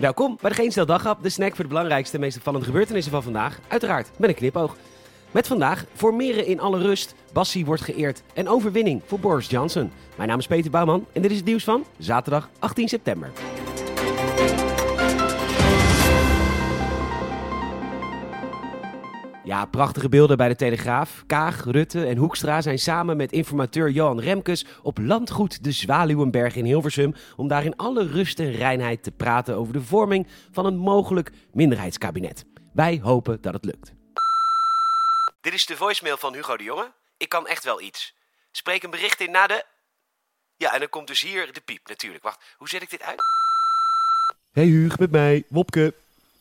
Welkom bij de Geen Stel de snack voor de belangrijkste en meest opvallende gebeurtenissen van vandaag. Uiteraard met een knipoog. Met vandaag formeren in alle rust, Bassie wordt geëerd en overwinning voor Boris Johnson. Mijn naam is Peter Bouwman en dit is het nieuws van zaterdag 18 september. Ja, prachtige beelden bij de Telegraaf. Kaag, Rutte en Hoekstra zijn samen met informateur Johan Remkes op landgoed de Zwaluwenberg in Hilversum om daar in alle rust en reinheid te praten over de vorming van een mogelijk minderheidskabinet. Wij hopen dat het lukt. Dit is de voicemail van Hugo de Jonge. Ik kan echt wel iets. Spreek een bericht in na de... Ja, en dan komt dus hier de piep natuurlijk. Wacht, hoe zet ik dit uit? Hey Huug, met mij, Wopke.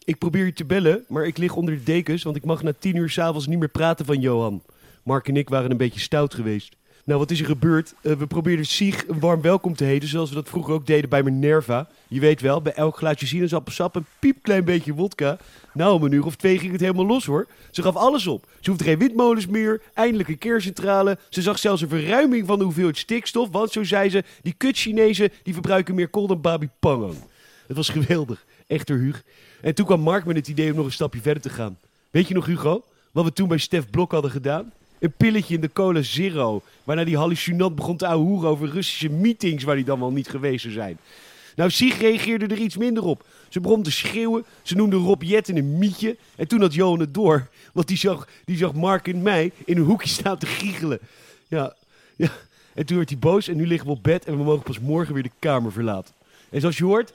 Ik probeer je te bellen, maar ik lig onder de dekens, want ik mag na tien uur s'avonds niet meer praten van Johan. Mark en ik waren een beetje stout geweest. Nou, wat is er gebeurd? Uh, we probeerden Sieg een warm welkom te heten, zoals we dat vroeger ook deden bij Minerva. Je weet wel, bij elk glaasje sinaasappelsap een piepklein beetje wodka. Nou, om een uur of twee ging het helemaal los hoor. Ze gaf alles op. Ze hoefde geen windmolens meer, eindelijk een keercentrale. Ze zag zelfs een verruiming van de hoeveelheid stikstof, want zo zei ze, die kut Chinezen die verbruiken meer kool dan Babi Pangang. Het was geweldig, echter Huug. En toen kwam Mark met het idee om nog een stapje verder te gaan. Weet je nog Hugo, wat we toen bij Stef Blok hadden gedaan? Een pilletje in de cola zero. Waarna die hallucinant begon te ouwehoeren over Russische meetings waar hij dan wel niet geweest zou zijn. Nou, Sieg reageerde er iets minder op. Ze begon te schreeuwen. Ze noemde Rob Jetten een mietje. En toen had Johan het door. Want die zag, die zag Mark en mij in een hoekje staan te giechelen. Ja, ja. En toen werd hij boos en nu liggen we op bed en we mogen pas morgen weer de kamer verlaten. En zoals je hoort,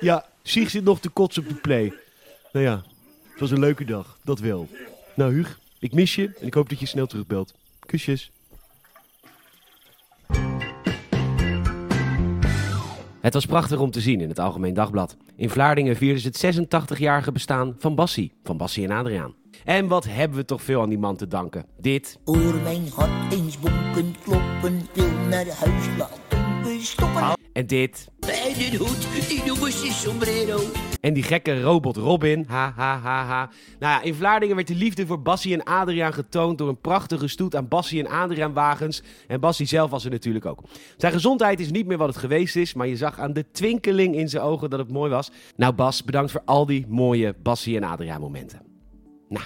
ja, Sieg zit nog te kotsen op de play. Nou ja, het was een leuke dag, dat wel. Nou Huug, ik mis je en ik hoop dat je snel terugbelt. Kusjes. Het was prachtig om te zien in het Algemeen Dagblad. In Vlaardingen vierden ze het 86-jarige bestaan van Bassie, van Bassie en Adriaan. En wat hebben we toch veel aan die man te danken. Dit. Oor mijn hart eens bonken kloppen, wil naar huis laten we stoppen. En dit. Bij de hoed, die noemen ze sombrero. En die gekke robot Robin. Ha, ha, ha, ha. Nou ja, in Vlaardingen werd de liefde voor Bassie en Adriaan getoond door een prachtige stoet aan Bassie en Adriaan wagens. En Bassie zelf was er natuurlijk ook. Zijn gezondheid is niet meer wat het geweest is, maar je zag aan de twinkeling in zijn ogen dat het mooi was. Nou Bas, bedankt voor al die mooie Bassie en Adriaan momenten. Nou,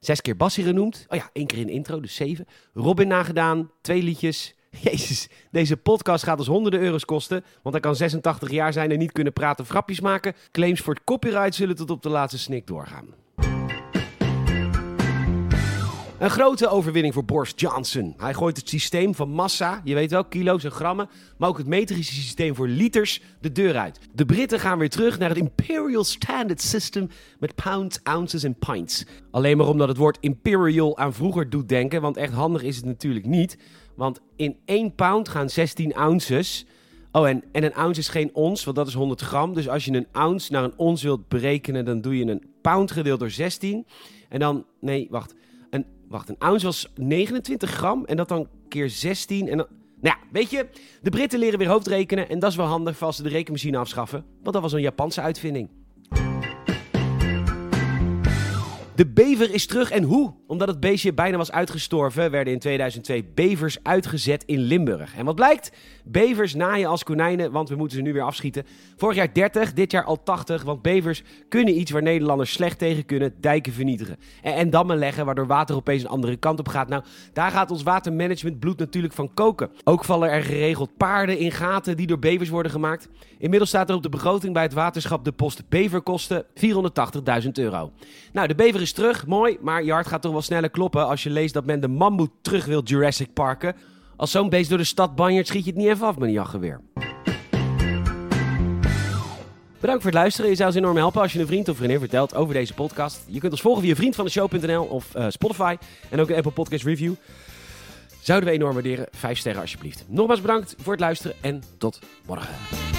zes keer Bassie genoemd. Oh ja, één keer in de intro, dus zeven. Robin nagedaan, twee liedjes. Jezus, deze podcast gaat ons honderden euro's kosten. Want hij kan 86 jaar zijn en niet kunnen praten, grapjes maken. Claims voor het copyright zullen tot op de laatste snik doorgaan. Een grote overwinning voor Boris Johnson. Hij gooit het systeem van massa, je weet wel, kilo's en grammen, maar ook het metrische systeem voor liters de deur uit. De Britten gaan weer terug naar het Imperial Standard System met pounds, ounces en pints. Alleen maar omdat het woord imperial aan vroeger doet denken, want echt handig is het natuurlijk niet. Want in 1 pound gaan 16 ounces. Oh, en, en een ounce is geen ons, want dat is 100 gram. Dus als je een ounce naar een ons wilt berekenen, dan doe je een pound gedeeld door 16. En dan, nee, wacht. Wacht, een ounce was 29 gram en dat dan keer 16. En dan, nou ja, weet je, de Britten leren weer hoofdrekenen. En dat is wel handig als ze de rekenmachine afschaffen. Want dat was een Japanse uitvinding. De bever is terug en hoe? Omdat het beestje bijna was uitgestorven, werden in 2002 bevers uitgezet in Limburg. En wat blijkt? Bevers naaien als konijnen, want we moeten ze nu weer afschieten. Vorig jaar 30, dit jaar al 80, want bevers kunnen iets waar Nederlanders slecht tegen kunnen, dijken vernietigen. En, en dammen leggen, waardoor water opeens een andere kant op gaat. Nou, daar gaat ons watermanagement bloed natuurlijk van koken. Ook vallen er geregeld paarden in gaten die door bevers worden gemaakt. Inmiddels staat er op de begroting bij het waterschap de post beverkosten 480.000 euro. Nou, de bever terug, mooi, maar je hart gaat toch wel sneller kloppen als je leest dat men de mammoet terug wil Jurassic Parken. Als zo'n beest door de stad banjert, schiet je het niet even af met een jachtgeweer. Bedankt voor het luisteren. Je zou ons enorm helpen als je een vriend of vriendin vertelt over deze podcast. Je kunt ons volgen via vriendvandeshow.nl of uh, Spotify en ook een Apple Podcast Review. Zouden we enorm waarderen. Vijf sterren alsjeblieft. Nogmaals bedankt voor het luisteren en tot morgen.